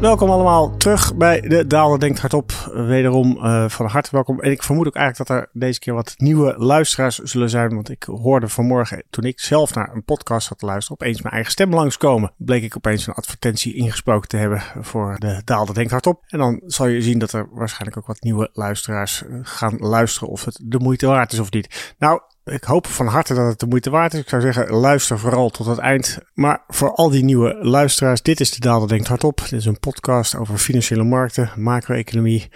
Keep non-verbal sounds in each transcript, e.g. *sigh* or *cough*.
Welkom allemaal terug bij de Daalder Denkt Hardop. Wederom uh, van harte welkom. En ik vermoed ook eigenlijk dat er deze keer wat nieuwe luisteraars zullen zijn. Want ik hoorde vanmorgen, toen ik zelf naar een podcast had te luisteren, opeens mijn eigen stem langskomen. Bleek ik opeens een advertentie ingesproken te hebben voor de Daalder Denkt Hardop. En dan zal je zien dat er waarschijnlijk ook wat nieuwe luisteraars eh, gaan luisteren of het de moeite waard is of niet. Nou, ik hoop van harte dat het de moeite waard is. Ik zou zeggen, luister vooral tot het eind. Maar voor al die nieuwe luisteraars, dit is de Daalder Denkt Hardop. Dit is een podcast over financiële markten, macro-economie.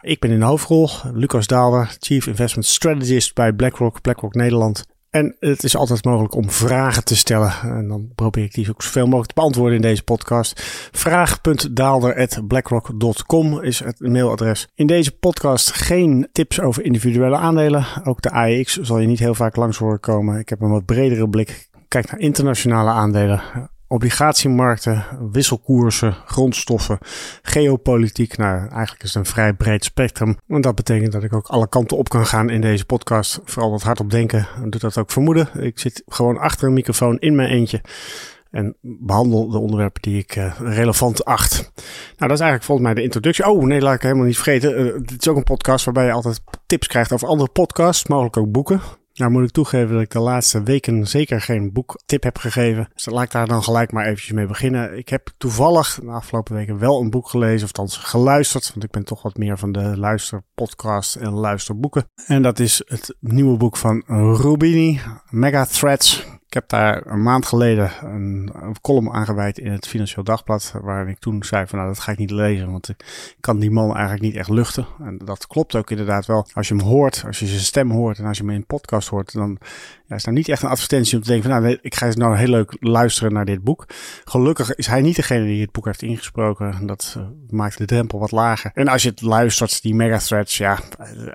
Ik ben in de hoofdrol, Lucas Daalder, Chief Investment Strategist bij BlackRock, BlackRock Nederland. En het is altijd mogelijk om vragen te stellen. En dan probeer ik die ook zoveel mogelijk te beantwoorden in deze podcast. Vraag.daalder.blackrock.com is het mailadres. In deze podcast geen tips over individuele aandelen. Ook de AEX zal je niet heel vaak langs horen komen. Ik heb een wat bredere blik. Kijk naar internationale aandelen obligatiemarkten, wisselkoersen, grondstoffen, geopolitiek. Nou, eigenlijk is het een vrij breed spectrum. En dat betekent dat ik ook alle kanten op kan gaan in deze podcast. Vooral wat hardop denken doet dat ook vermoeden. Ik zit gewoon achter een microfoon in mijn eentje. En behandel de onderwerpen die ik uh, relevant acht. Nou, dat is eigenlijk volgens mij de introductie. Oh, nee, laat ik helemaal niet vergeten. Uh, dit is ook een podcast waarbij je altijd tips krijgt over andere podcasts, mogelijk ook boeken. Nou moet ik toegeven dat ik de laatste weken zeker geen boektip heb gegeven. Dus laat ik daar dan gelijk maar eventjes mee beginnen. Ik heb toevallig de afgelopen weken wel een boek gelezen, of althans geluisterd. Want ik ben toch wat meer van de luisterpodcast en luisterboeken. En dat is het nieuwe boek van Rubini, Mega Threads. Ik heb daar een maand geleden een, een column aangeweid in het Financieel Dagblad. Waarin ik toen zei van nou dat ga ik niet lezen. Want ik kan die man eigenlijk niet echt luchten. En dat klopt ook inderdaad wel. Als je hem hoort, als je zijn stem hoort en als je hem in een podcast hoort. Dan ja, is nou niet echt een advertentie om te denken van nou ik ga eens nou heel leuk luisteren naar dit boek. Gelukkig is hij niet degene die het boek heeft ingesproken. Dat uh, maakt de drempel wat lager. En als je het luistert, die megathreads, ja,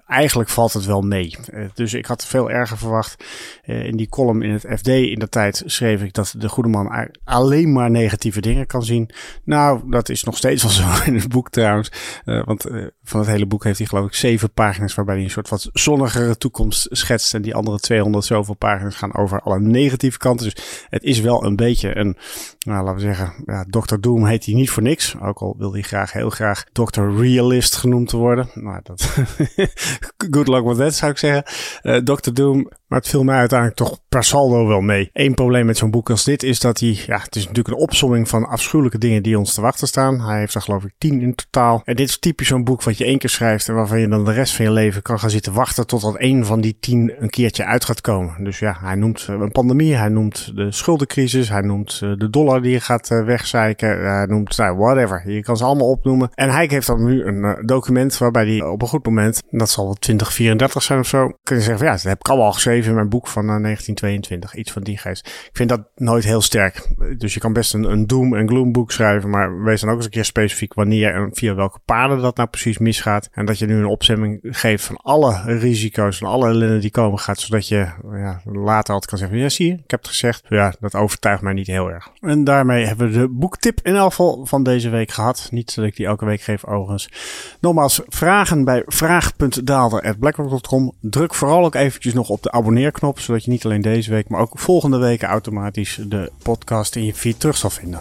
eigenlijk valt het wel mee. Uh, dus ik had veel erger verwacht. Uh, in die column in het FD in de tijd schreef ik dat de goede man alleen maar negatieve dingen kan zien. Nou, dat is nog steeds wel zo *laughs* in het boek trouwens. Uh, want uh, van het hele boek heeft hij geloof ik zeven pagina's waarbij hij een soort wat zonnigere toekomst schetst. En die andere 200 zoveel pagina's gaan over alle negatieve kanten. Dus het is wel een beetje een, nou laten we zeggen, ja, Dr. Doom heet hij niet voor niks. Ook al wil hij graag, heel graag Dr. Realist genoemd worden. Nou, dat *laughs* good luck with that zou ik zeggen. Uh, Dr. Doom, maar het viel mij uiteindelijk toch per saldo wel mee. Eén probleem met zo'n boek als dit is dat hij, ja, het is natuurlijk een opsomming van afschuwelijke dingen die ons te wachten staan. Hij heeft er geloof ik tien in totaal. En dit is typisch zo'n boek wat je één keer schrijft en waarvan je dan de rest van je leven kan gaan zitten wachten totdat één van die tien een keertje uit gaat komen. Dus ja, hij noemt een pandemie, hij noemt de schuldencrisis, hij noemt de dollar die gaat wegzeiken, hij noemt, nou, whatever. Je kan ze allemaal opnoemen. En hij heeft dan nu een document waarbij hij op een goed moment, dat zal wel 2034 zijn of zo, kun je zeggen van ja, dat heb ik allemaal geschreven in mijn boek van 1922. Iets van die geest. Ik vind dat nooit heel sterk. Dus je kan best een, een doom en gloom boek schrijven, maar wees dan ook eens een keer specifiek wanneer en via welke paden dat nou precies misgaat. En dat je nu een opzemming geeft van alle risico's en alle ellende die komen gaat, zodat je ja, later altijd kan zeggen, ja zie je, ik heb het gezegd. Ja, dat overtuigt mij niet heel erg. En daarmee hebben we de boektip in elk geval van deze week gehad. Niet dat ik die elke week geef overigens. Nogmaals, vragen bij vraag.daalder.blackrock.com. Druk vooral ook eventjes nog op de abonneerknop, zodat je niet alleen deze week, maar ook volgende week automatisch de podcast in je feed terug zal vinden.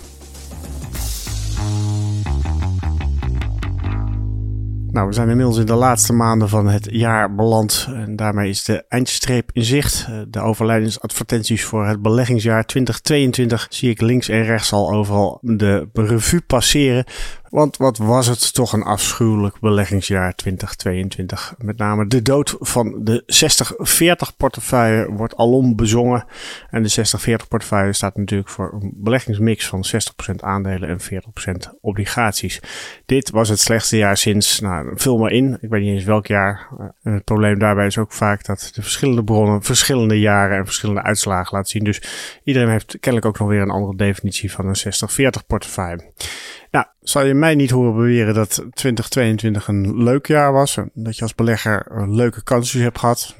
Nou, we zijn inmiddels in de laatste maanden van het jaar beland. En daarmee is de eindstreep in zicht. De overlijdensadvertenties voor het beleggingsjaar 2022 zie ik links en rechts al overal de revue passeren. Want wat was het toch een afschuwelijk beleggingsjaar 2022. Met name de dood van de 60-40 portefeuille wordt alom bezongen. En de 60-40 portefeuille staat natuurlijk voor een beleggingsmix van 60% aandelen en 40% obligaties. Dit was het slechtste jaar sinds, nou vul maar in, ik weet niet eens welk jaar. En het probleem daarbij is ook vaak dat de verschillende bronnen verschillende jaren en verschillende uitslagen laten zien. Dus iedereen heeft kennelijk ook nog weer een andere definitie van een 60-40 portefeuille. Nou, zal je mij niet horen beweren dat 2022 een leuk jaar was. Dat je als belegger leuke kansen hebt gehad.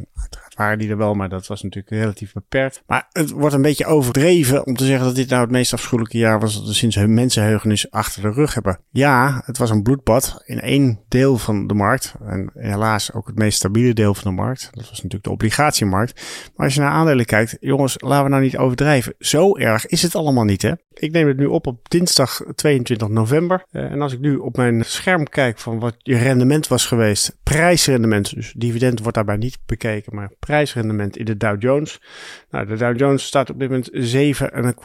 Waren die er wel, maar dat was natuurlijk relatief beperkt. Maar het wordt een beetje overdreven om te zeggen dat dit nou het meest afschuwelijke jaar was dat we sinds mensenheugenis achter de rug hebben. Ja, het was een bloedbad in één deel van de markt. En helaas ook het meest stabiele deel van de markt. Dat was natuurlijk de obligatiemarkt. Maar als je naar aandelen kijkt, jongens, laten we nou niet overdrijven. Zo erg is het allemaal niet, hè? Ik neem het nu op op dinsdag 22 november. Eh, en als ik nu op mijn scherm kijk van wat je rendement was geweest, prijsrendement, dus dividend wordt daarbij niet bekeken, maar prijsrendement in de Dow Jones. Nou, de Dow Jones staat op dit moment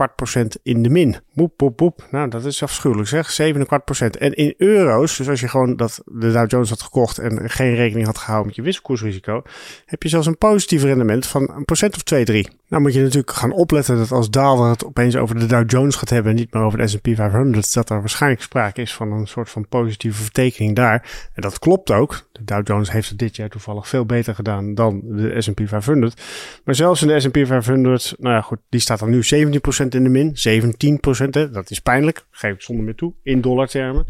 7,25 procent in de min. Boep, boep, boep. Nou, dat is afschuwelijk zeg. 7,25 procent. En in euro's, dus als je gewoon dat de Dow Jones had gekocht en geen rekening had gehouden met je wisselkoersrisico, heb je zelfs een positief rendement van een procent of 2, 3. Nou moet je natuurlijk gaan opletten dat als daalder het opeens over de Dow Jones gaat hebben en niet meer over de S&P 500, dat er waarschijnlijk sprake is van een soort van positieve vertekening daar. En dat klopt ook. De Dow Jones heeft het dit jaar toevallig veel beter gedaan dan de S&P 500. Maar zelfs in de S&P 500, nou ja goed, die staat dan nu 17% in de min. 17%, hè, dat is pijnlijk. Geef ik zonder meer toe, in dollartermen.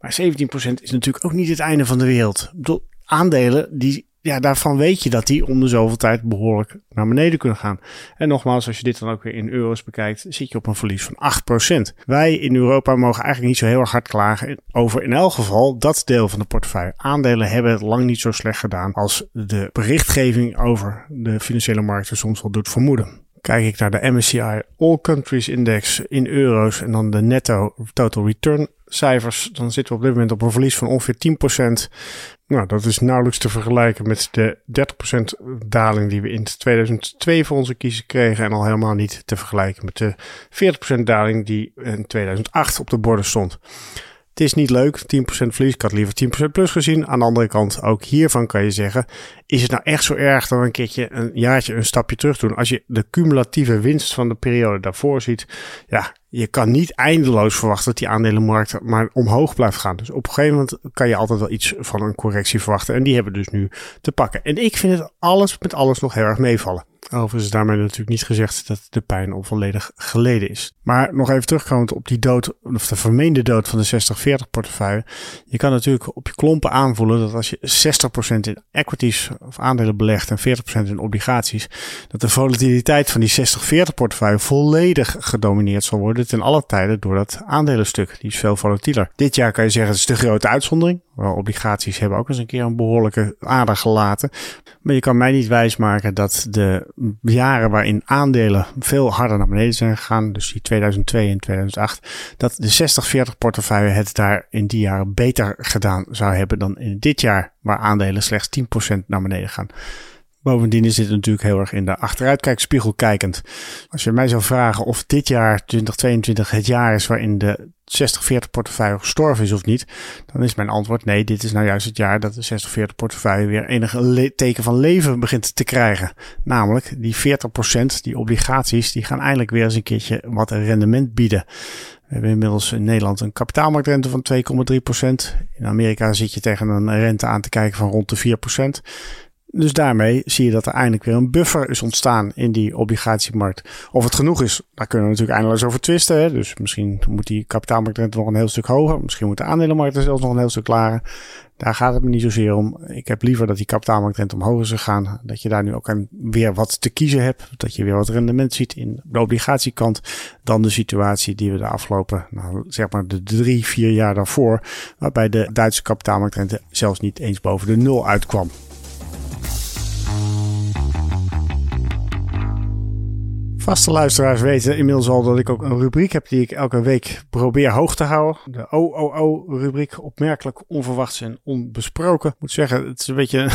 Maar 17% is natuurlijk ook niet het einde van de wereld. Ik bedoel, aandelen die ja, daarvan weet je dat die om de zoveel tijd behoorlijk naar beneden kunnen gaan. En nogmaals, als je dit dan ook weer in euro's bekijkt, zit je op een verlies van 8%. Wij in Europa mogen eigenlijk niet zo heel erg hard klagen over in elk geval dat deel van de portefeuille. Aandelen hebben het lang niet zo slecht gedaan als de berichtgeving over de financiële markten soms wel doet vermoeden. Kijk ik naar de MSCI All Countries Index in euro's en dan de netto total return cijfers, dan zitten we op dit moment op een verlies van ongeveer 10%. Nou, dat is nauwelijks te vergelijken met de 30% daling die we in 2002 voor onze kiezen kregen. En al helemaal niet te vergelijken met de 40% daling die in 2008 op de borden stond. Het is niet leuk, 10% verlies. Ik had liever 10% plus gezien. Aan de andere kant, ook hiervan kan je zeggen: is het nou echt zo erg dan een keertje een jaartje een stapje terug doen? Als je de cumulatieve winst van de periode daarvoor ziet, ja, je kan niet eindeloos verwachten dat die aandelenmarkt maar omhoog blijft gaan. Dus op een gegeven moment kan je altijd wel iets van een correctie verwachten. En die hebben we dus nu te pakken. En ik vind het alles met alles nog heel erg meevallen. Overigens is daarmee natuurlijk niet gezegd dat de pijn al volledig geleden is. Maar nog even terugkomend op die dood, of de vermeende dood van de 60-40 portefeuille. Je kan natuurlijk op je klompen aanvoelen dat als je 60% in equities of aandelen belegt en 40% in obligaties, dat de volatiliteit van die 60-40 portefeuille volledig gedomineerd zal worden ten alle tijden door dat aandelenstuk. Die is veel volatieler. Dit jaar kan je zeggen het is de grote uitzondering. Wel, obligaties hebben ook eens een keer een behoorlijke aarde gelaten. Maar je kan mij niet wijsmaken dat de jaren waarin aandelen veel harder naar beneden zijn gegaan, dus die 2002 en 2008, dat de 60-40 portefeuille het daar in die jaren beter gedaan zou hebben dan in dit jaar, waar aandelen slechts 10% naar beneden gaan. Bovendien is dit natuurlijk heel erg in de achteruitkijkspiegel kijkend. Als je mij zou vragen of dit jaar 2022 het jaar is waarin de 60-40 portefeuille gestorven is of niet, dan is mijn antwoord nee, dit is nou juist het jaar dat de 60-40 portefeuille weer enige teken van leven begint te krijgen. Namelijk die 40%, die obligaties, die gaan eindelijk weer eens een keertje wat rendement bieden. We hebben inmiddels in Nederland een kapitaalmarktrente van 2,3%. In Amerika zit je tegen een rente aan te kijken van rond de 4%. Dus daarmee zie je dat er eindelijk weer een buffer is ontstaan in die obligatiemarkt. Of het genoeg is, daar kunnen we natuurlijk eindeloos over twisten. Hè? Dus misschien moet die kapitaalmarktrente nog een heel stuk hoger. Misschien moet de aandelenmarkt er zelfs nog een heel stuk lager. Daar gaat het me niet zozeer om. Ik heb liever dat die kapitaalmarktrente omhoog is gegaan. Dat je daar nu ook weer wat te kiezen hebt. Dat je weer wat rendement ziet in de obligatiekant. Dan de situatie die we de afgelopen, nou, zeg maar de drie, vier jaar daarvoor. Waarbij de Duitse kapitaalmarktrente zelfs niet eens boven de nul uitkwam. Vaste luisteraars weten inmiddels al dat ik ook een rubriek heb die ik elke week probeer hoog te houden. De OOO-rubriek, opmerkelijk, onverwachts en onbesproken. Ik moet zeggen, het is een beetje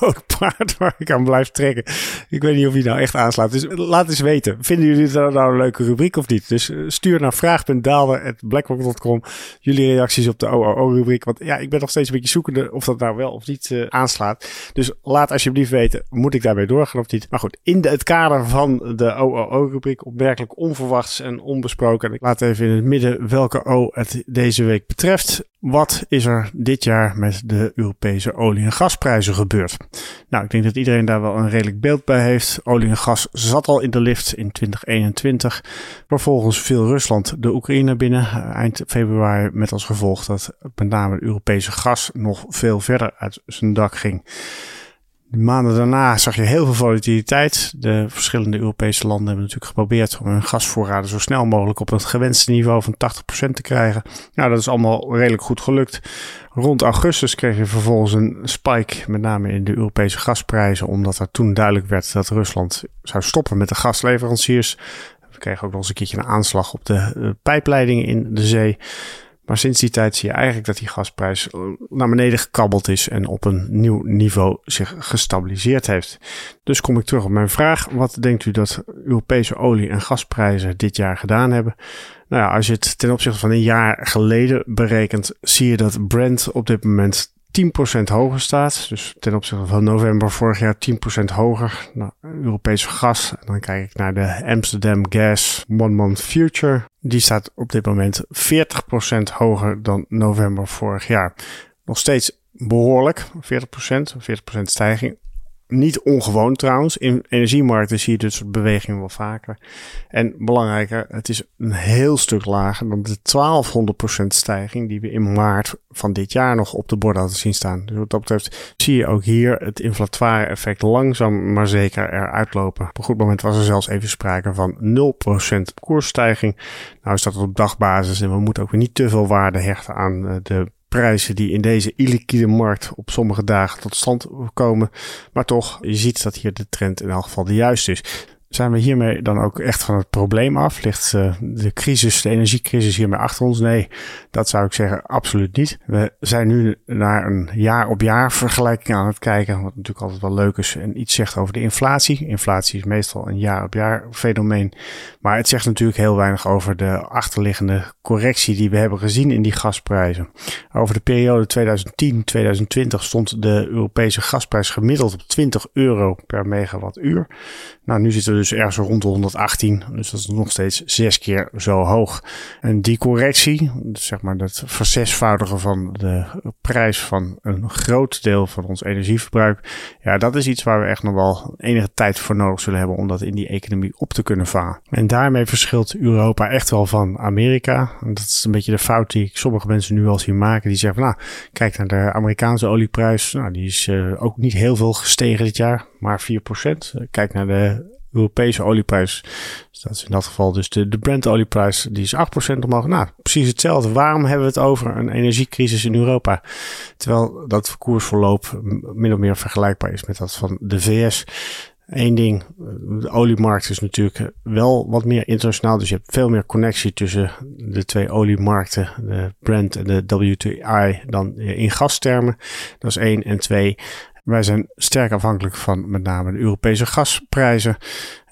dood *laughs* paard waar ik aan blijf trekken. Ik weet niet of hij nou echt aanslaat. Dus laat eens weten. Vinden jullie het nou een leuke rubriek of niet? Dus eh, stuur naar vraag.daalder.blackrock.com jullie reacties op de OOO-rubriek. Want ja, ik ben nog steeds een beetje zoekende of dat nou wel of niet uh, aanslaat. Dus laat alsjeblieft weten, moet ik daarmee doorgaan of niet? Maar goed, in het kader van de OOO-rubriek opmerkelijk onverwachts en onbesproken. Ik laat even in het midden welke O het deze week betreft. Wat is er dit jaar met de Europese olie- en gasprijzen gebeurd? Nou, ik denk dat iedereen daar wel een redelijk beeld bij heeft. Olie en gas zat al in de lift in 2021. Vervolgens viel Rusland de Oekraïne binnen eind februari met als gevolg dat met name het Europese gas nog veel verder uit zijn dak ging. De maanden daarna zag je heel veel volatiliteit. De verschillende Europese landen hebben natuurlijk geprobeerd om hun gasvoorraden zo snel mogelijk op het gewenste niveau van 80% te krijgen. Nou, dat is allemaal redelijk goed gelukt. Rond augustus kreeg je vervolgens een spike, met name in de Europese gasprijzen, omdat er toen duidelijk werd dat Rusland zou stoppen met de gasleveranciers. We kregen ook nog eens een keertje een aanslag op de pijpleidingen in de zee. Maar sinds die tijd zie je eigenlijk dat die gasprijs eh, naar beneden gekabbeld is en op een nieuw niveau zich gestabiliseerd heeft. Dus kom ik terug op mijn vraag. Wat denkt u dat Europese olie- en gasprijzen dit jaar gedaan hebben? Nou ja, als je het ten opzichte van een jaar geleden berekent, zie je dat Brent op dit moment 10% hoger staat. Dus ten opzichte van november vorig jaar 10% hoger. Nou, Europese gas. En dan kijk ik naar de Amsterdam Gas One Month Future. Die staat op dit moment 40% hoger dan november vorig jaar. Nog steeds behoorlijk, 40%, 40% stijging niet ongewoon trouwens. In energiemarkten zie je dit soort bewegingen wel vaker. En belangrijker, het is een heel stuk lager dan de 1200% stijging die we in maart van dit jaar nog op de borden hadden zien staan. Dus wat dat betreft zie je ook hier het inflatoire effect langzaam maar zeker eruit lopen. Op een goed moment was er zelfs even sprake van 0% koersstijging. Nou is dat op dagbasis en we moeten ook weer niet te veel waarde hechten aan eh, de prijzen die in deze illiquide markt op sommige dagen tot stand komen. Maar toch, je ziet dat hier de trend in elk geval de juiste is. Zijn we hiermee dan ook echt van het probleem af? Ligt uh, de crisis, de energiecrisis hiermee achter ons? Nee, dat zou ik zeggen absoluut niet. We zijn nu naar een jaar op jaar vergelijking aan het kijken, wat natuurlijk altijd wel leuk is en iets zegt over de inflatie. Inflatie is meestal een jaar op jaar fenomeen, maar het zegt natuurlijk heel weinig over de achterliggende correctie die we hebben gezien in die gasprijzen. Over de periode 2010-2020 stond de Europese gasprijs gemiddeld op 20 euro per megawattuur. Nou, nu zitten we dus ergens rond de 118. Dus dat is nog steeds zes keer zo hoog. En die correctie, dus zeg maar dat verzesvoudigen van de prijs van een groot deel van ons energieverbruik. Ja, dat is iets waar we echt nog wel enige tijd voor nodig zullen hebben om dat in die economie op te kunnen varen. En daarmee verschilt Europa echt wel van Amerika. En dat is een beetje de fout die sommige mensen nu al zien maken. Die zeggen nou, kijk naar de Amerikaanse olieprijs. Nou, die is uh, ook niet heel veel gestegen dit jaar, maar 4%. Kijk naar de Europese olieprijs. Dus is in dat geval dus de, de Brent olieprijs. Die is 8% omhoog. Nou, precies hetzelfde. Waarom hebben we het over een energiecrisis in Europa? Terwijl dat koersverloop min of meer vergelijkbaar is met dat van de VS. Eén ding, de oliemarkt is natuurlijk wel wat meer internationaal. Dus je hebt veel meer connectie tussen de twee oliemarkten, de Brent en de WTI, dan in gastermen. Dat is één. En twee, wij zijn sterk afhankelijk van met name de Europese gasprijzen.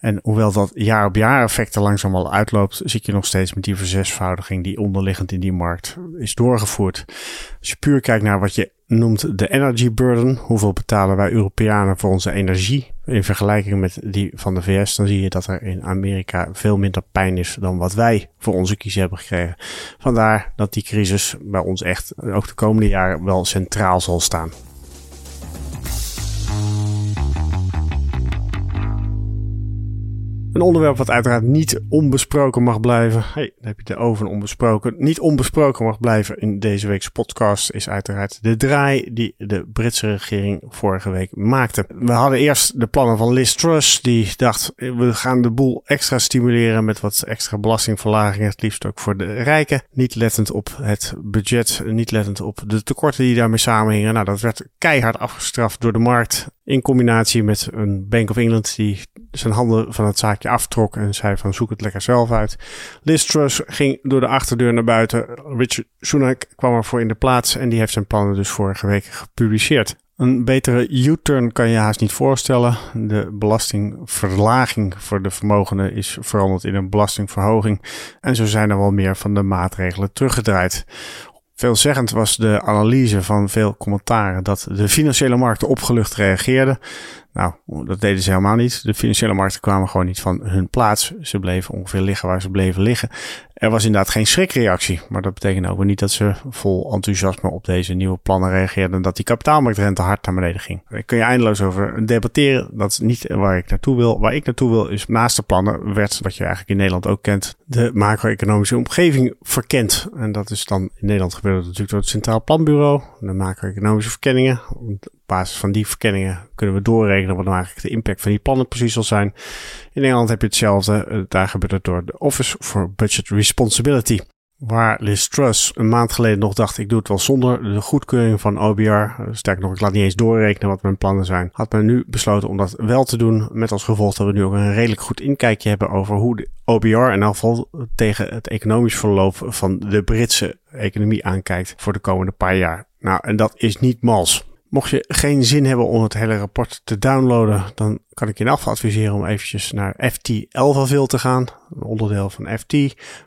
En hoewel dat jaar op jaar effecten langzaam al uitloopt, zie je nog steeds met die verzesvoudiging die onderliggend in die markt is doorgevoerd. Als je puur kijkt naar wat je noemt de energy burden, hoeveel betalen wij Europeanen voor onze energie in vergelijking met die van de VS, dan zie je dat er in Amerika veel minder pijn is dan wat wij voor onze kiezen hebben gekregen. Vandaar dat die crisis bij ons echt ook de komende jaren wel centraal zal staan. Een onderwerp wat uiteraard niet onbesproken mag blijven. Hey, dan heb je de oven onbesproken. Niet onbesproken mag blijven in deze week's podcast is uiteraard de draai die de Britse regering vorige week maakte. We hadden eerst de plannen van Liz Truss. Die dacht, we gaan de boel extra stimuleren met wat extra belastingverlagingen. Het liefst ook voor de rijken. Niet lettend op het budget. Niet lettend op de tekorten die daarmee samenhingen. Nou, dat werd keihard afgestraft door de markt. In combinatie met een Bank of England die zijn handen van het zaakje aftrok en zei van zoek het lekker zelf uit. Liz Truss ging door de achterdeur naar buiten. Richard Sunak kwam ervoor in de plaats en die heeft zijn plannen dus vorige week gepubliceerd. Een betere U-turn kan je haast niet voorstellen. De belastingverlaging voor de vermogenden is veranderd in een belastingverhoging. En zo zijn er wel meer van de maatregelen teruggedraaid. Veelzeggend was de analyse van veel commentaren dat de financiële markten opgelucht reageerden. Nou, dat deden ze helemaal niet. De financiële markten kwamen gewoon niet van hun plaats. Ze bleven ongeveer liggen waar ze bleven liggen. Er was inderdaad geen schrikreactie, maar dat betekent ook niet dat ze vol enthousiasme op deze nieuwe plannen reageerden en dat die kapitaalmarktrente hard naar beneden ging. Daar kun je eindeloos over debatteren. Dat is niet waar ik naartoe wil. Waar ik naartoe wil is naast de plannen werd, wat je eigenlijk in Nederland ook kent, de macro-economische omgeving verkend. En dat is dan in Nederland gebeurd natuurlijk door het Centraal Planbureau, de macro-economische verkenningen basis van die verkenningen kunnen we doorrekenen wat nou eigenlijk de impact van die plannen precies zal zijn. In Engeland heb je hetzelfde. Daar gebeurt het door de Office for Budget Responsibility. Waar Liz Truss een maand geleden nog dacht, ik doe het wel zonder de goedkeuring van OBR. Sterker nog, ik laat niet eens doorrekenen wat mijn plannen zijn. Had men nu besloten om dat wel te doen. Met als gevolg dat we nu ook een redelijk goed inkijkje hebben over hoe de OBR elk geval tegen het economisch verloop van de Britse economie aankijkt voor de komende paar jaar. Nou, en dat is niet mals. Mocht je geen zin hebben om het hele rapport te downloaden, dan kan ik je in adviseren om eventjes naar FT Elvaville te gaan. Een onderdeel van FT.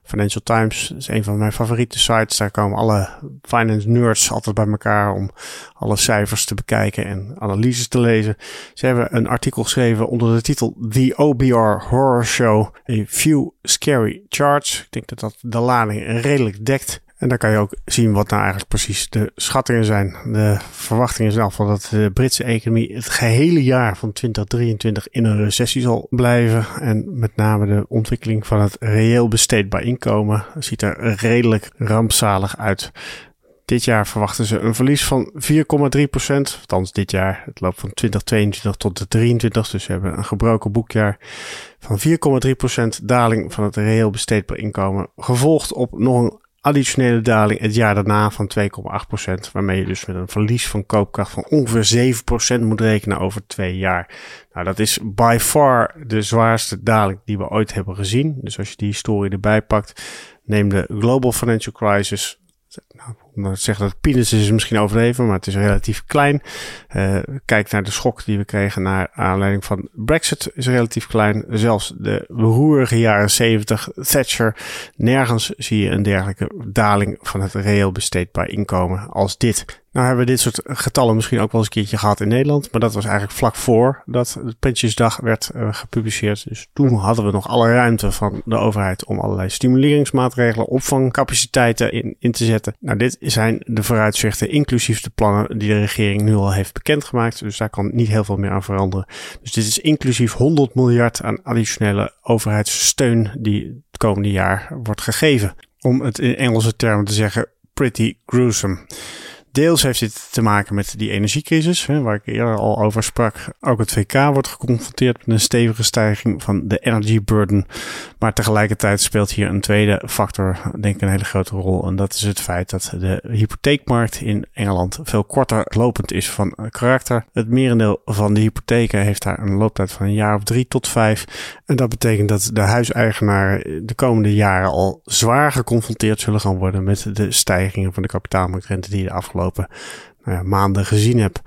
Financial Times is een van mijn favoriete sites. Daar komen alle finance nerds altijd bij elkaar om alle cijfers te bekijken en analyses te lezen. Ze hebben een artikel geschreven onder de titel The OBR Horror Show. A Few Scary Charts. Ik denk dat dat de lading redelijk dekt. En daar kan je ook zien wat nou eigenlijk precies de schattingen zijn. De verwachting is in dat de Britse economie het gehele jaar van 2023 in een recessie zal blijven. En met name de ontwikkeling van het reëel besteedbaar inkomen ziet er redelijk rampzalig uit. Dit jaar verwachten ze een verlies van 4,3 procent. Althans dit jaar. Het loopt van 2022 tot de 23. Dus ze hebben een gebroken boekjaar van 4,3 procent daling van het reëel besteedbaar inkomen. Gevolgd op nog een additionele daling het jaar daarna van 2,8%, waarmee je dus met een verlies van koopkracht van ongeveer 7% moet rekenen over twee jaar. Nou, dat is by far de zwaarste daling die we ooit hebben gezien. Dus als je die historie erbij pakt, neem de Global Financial Crisis zeggen dat peanuts is misschien overdreven, maar het is relatief klein. Uh, kijk naar de schok die we kregen naar aanleiding van Brexit is relatief klein. Zelfs de beroerige jaren 70, Thatcher, nergens zie je een dergelijke daling van het reëel besteedbaar inkomen als dit. Nou hebben we dit soort getallen misschien ook wel eens een keertje gehad in Nederland. Maar dat was eigenlijk vlak voor dat de Pensionsdag werd uh, gepubliceerd. Dus toen hadden we nog alle ruimte van de overheid om allerlei stimuleringsmaatregelen, opvangcapaciteiten in, in te zetten. Nou, dit zijn de vooruitzichten, inclusief de plannen die de regering nu al heeft bekendgemaakt. Dus daar kan niet heel veel meer aan veranderen. Dus dit is inclusief 100 miljard aan additionele overheidssteun die het komende jaar wordt gegeven. Om het in Engelse termen te zeggen, pretty gruesome. Deels heeft dit te maken met die energiecrisis, hè, waar ik eerder al over sprak. Ook het VK wordt geconfronteerd met een stevige stijging van de energy burden. Maar tegelijkertijd speelt hier een tweede factor, denk ik, een hele grote rol. En dat is het feit dat de hypotheekmarkt in Engeland veel korter lopend is van karakter. Het merendeel van de hypotheken heeft daar een looptijd van een jaar of drie tot vijf. En dat betekent dat de huiseigenaren de komende jaren al zwaar geconfronteerd zullen gaan worden met de stijgingen van de kapitaalmarktrente die de afgelopen nou ja, maanden gezien heb.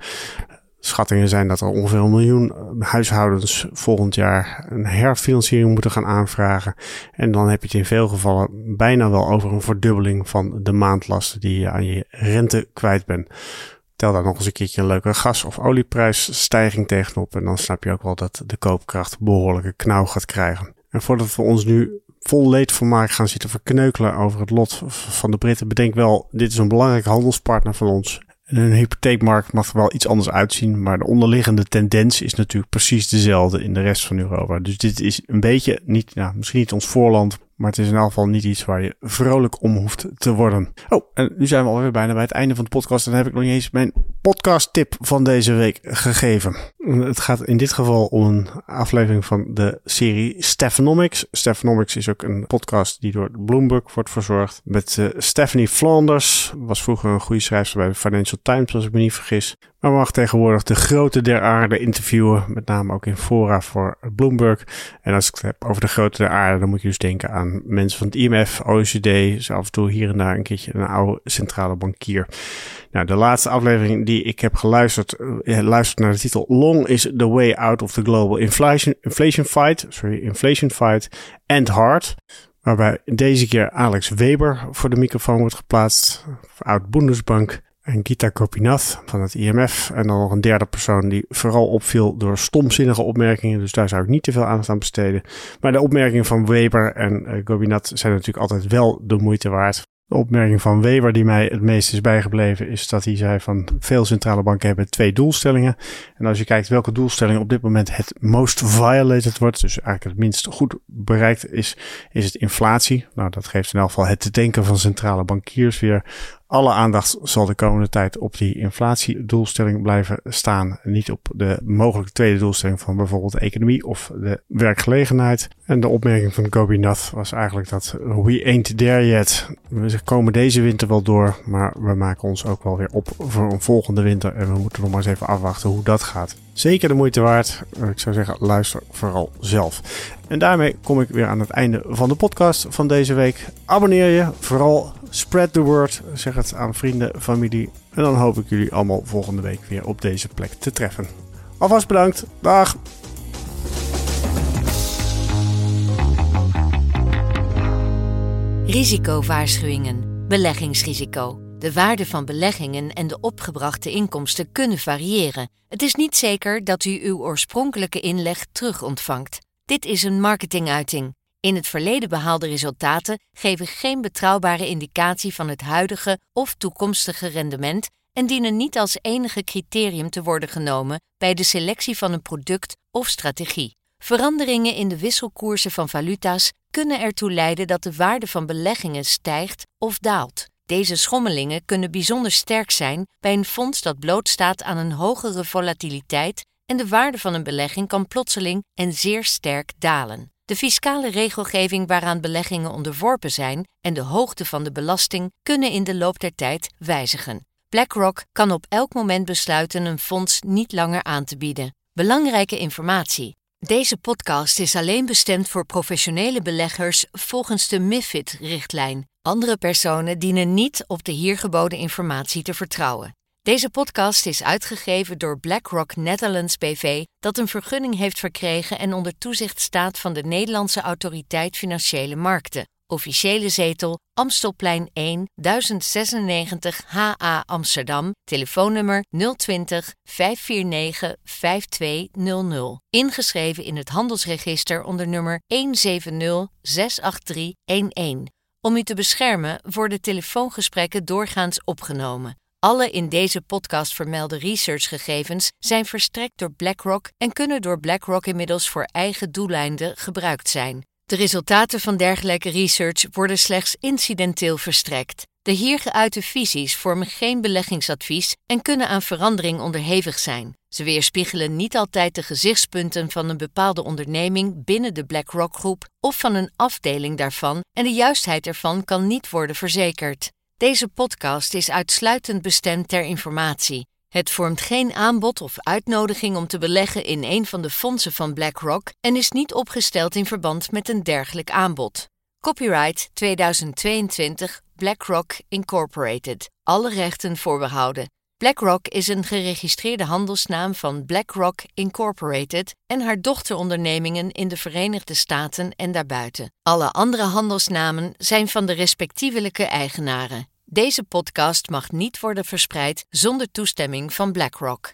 Schattingen zijn dat er ongeveer een miljoen huishoudens volgend jaar een herfinanciering moeten gaan aanvragen. En dan heb je het in veel gevallen bijna wel over een verdubbeling van de maandlasten die je aan je rente kwijt bent. Tel daar nog eens een keertje een leuke gas- of olieprijsstijging tegenop. En dan snap je ook wel dat de koopkracht behoorlijke knauw gaat krijgen. En voordat we ons nu vol leedvermaak gaan zitten verkneukelen over het lot van de Britten. Bedenk wel, dit is een belangrijke handelspartner van ons. En een hypotheekmarkt mag er wel iets anders uitzien, maar de onderliggende tendens is natuurlijk precies dezelfde in de rest van Europa. Dus dit is een beetje niet, nou, misschien niet ons voorland, maar het is in elk geval niet iets waar je vrolijk om hoeft te worden. Oh, en nu zijn we alweer bijna bij het einde van de podcast. En dan heb ik nog niet eens mijn podcast tip van deze week gegeven. Het gaat in dit geval om een aflevering van de serie Stephanomics. Stephanomics is ook een podcast die door Bloomberg wordt verzorgd. Met uh, Stephanie Flanders. Was vroeger een goede schrijfster bij de Financial Times, als ik me niet vergis. Maar mag tegenwoordig de grote der aarde interviewen. Met name ook in fora voor Bloomberg. En als ik het heb over de grote der aarde, dan moet je dus denken aan mensen van het IMF, OECD. Dus af en toe hier en daar een keertje een oude centrale bankier. Nou, de laatste aflevering die ik heb geluisterd, uh, luistert naar de titel Long is the way out of the global inflation, inflation fight. Sorry, inflation fight and hard. Waarbij deze keer Alex Weber voor de microfoon wordt geplaatst. Oud Bundesbank en Gita Kopinath van het IMF. En dan nog een derde persoon die vooral opviel door stomzinnige opmerkingen. Dus daar zou ik niet te veel aandacht aan besteden. Maar de opmerkingen van Weber en uh, Gobinath zijn natuurlijk altijd wel de moeite waard. De opmerking van Weber die mij het meest is bijgebleven is dat hij zei van veel centrale banken hebben twee doelstellingen. En als je kijkt welke doelstelling op dit moment het most violated wordt, dus eigenlijk het minst goed bereikt is, is het inflatie. Nou, dat geeft in elk geval het te denken van centrale bankiers weer Alle aandacht zal de komende tijd op die inflatiedoelstelling blijven staan. Niet op de mogelijke tweede doelstelling van bijvoorbeeld de economie of de werkgelegenheid. En de opmerking van Gobi Nath was eigenlijk dat we ain't there yet. We komen deze winter wel door, maar we maken ons ook wel weer op voor een volgende winter. En we moeten nog maar eens even afwachten hoe dat gaat. Zeker de moeite waard. Ik zou zeggen, luister vooral zelf. En daarmee kom ik weer aan het einde van de podcast van deze week. Abonneer je, vooral spread the word. Zeg het aan vrienden, familie. En dan hoop ik jullie allemaal volgende week weer op deze plek te treffen. Alvast bedankt. Dag. Risicowaarschuwingen. Beleggingsrisico. De waarde van beleggingen en de opgebrachte inkomsten kunnen variëren. Het is niet zeker dat u uw oorspronkelijke inleg terug ontvangt. Dit is een marketinguiting. In het verleden behaalde resultaten geven geen betrouwbare indicatie van het huidige of toekomstige rendement en dienen niet als enige criterium te worden genomen bij de selectie van een product of strategie. Veranderingen in de wisselkoersen van valuta's kunnen ertoe leiden dat de waarde van beleggingen stijgt of daalt. Deze schommelingen kunnen bijzonder sterk zijn bij een fonds dat blootstaat aan een hogere volatiliteit en de waarde van een belegging kan plotseling en zeer sterk dalen. De fiscale regelgeving waaraan beleggingen onderworpen zijn en de hoogte van de belasting kunnen in de loop der tijd wijzigen. BlackRock kan op elk moment besluiten een fonds niet langer aan te bieden. Belangrijke informatie. Deze podcast is alleen bestemd voor professionele beleggers volgens de MIFID-richtlijn. Andere personen dienen niet op de hier geboden informatie te vertrouwen. Deze podcast is uitgegeven door BlackRock Netherlands BV, dat een vergunning heeft verkregen en onder toezicht staat van de Nederlandse Autoriteit Financiële Markten. Officiële zetel Amstelplein 1 1096 HA Amsterdam. Telefoonnummer 020 549 5200. Ingeschreven in het handelsregister onder nummer 170 Om u te beschermen worden telefoongesprekken doorgaans opgenomen. Alle in deze podcast vermelde researchgegevens zijn verstrekt door BlackRock en kunnen door BlackRock inmiddels voor eigen doeleinden gebruikt zijn. De resultaten van dergelijke research worden slechts incidenteel verstrekt. De hier geuite visies vormen geen beleggingsadvies en kunnen aan verandering onderhevig zijn. Ze weerspiegelen niet altijd de gezichtspunten van een bepaalde onderneming binnen de BlackRock groep of van een afdeling daarvan en de juistheid ervan kan niet worden verzekerd. Deze podcast is uitsluitend bestemd ter informatie. Het vormt geen aanbod of uitnodiging om te beleggen in een van de fondsen van BlackRock en is niet opgesteld in verband met een dergelijk aanbod. Copyright 2022 BlackRock Incorporated. Alle rechten voorbehouden. BlackRock is een geregistreerde handelsnaam van BlackRock Incorporated en haar dochterondernemingen in de Verenigde Staten en daarbuiten. Alle andere handelsnamen zijn van de respectievelijke eigenaren. Deze podcast mag niet worden verspreid zonder toestemming van BlackRock.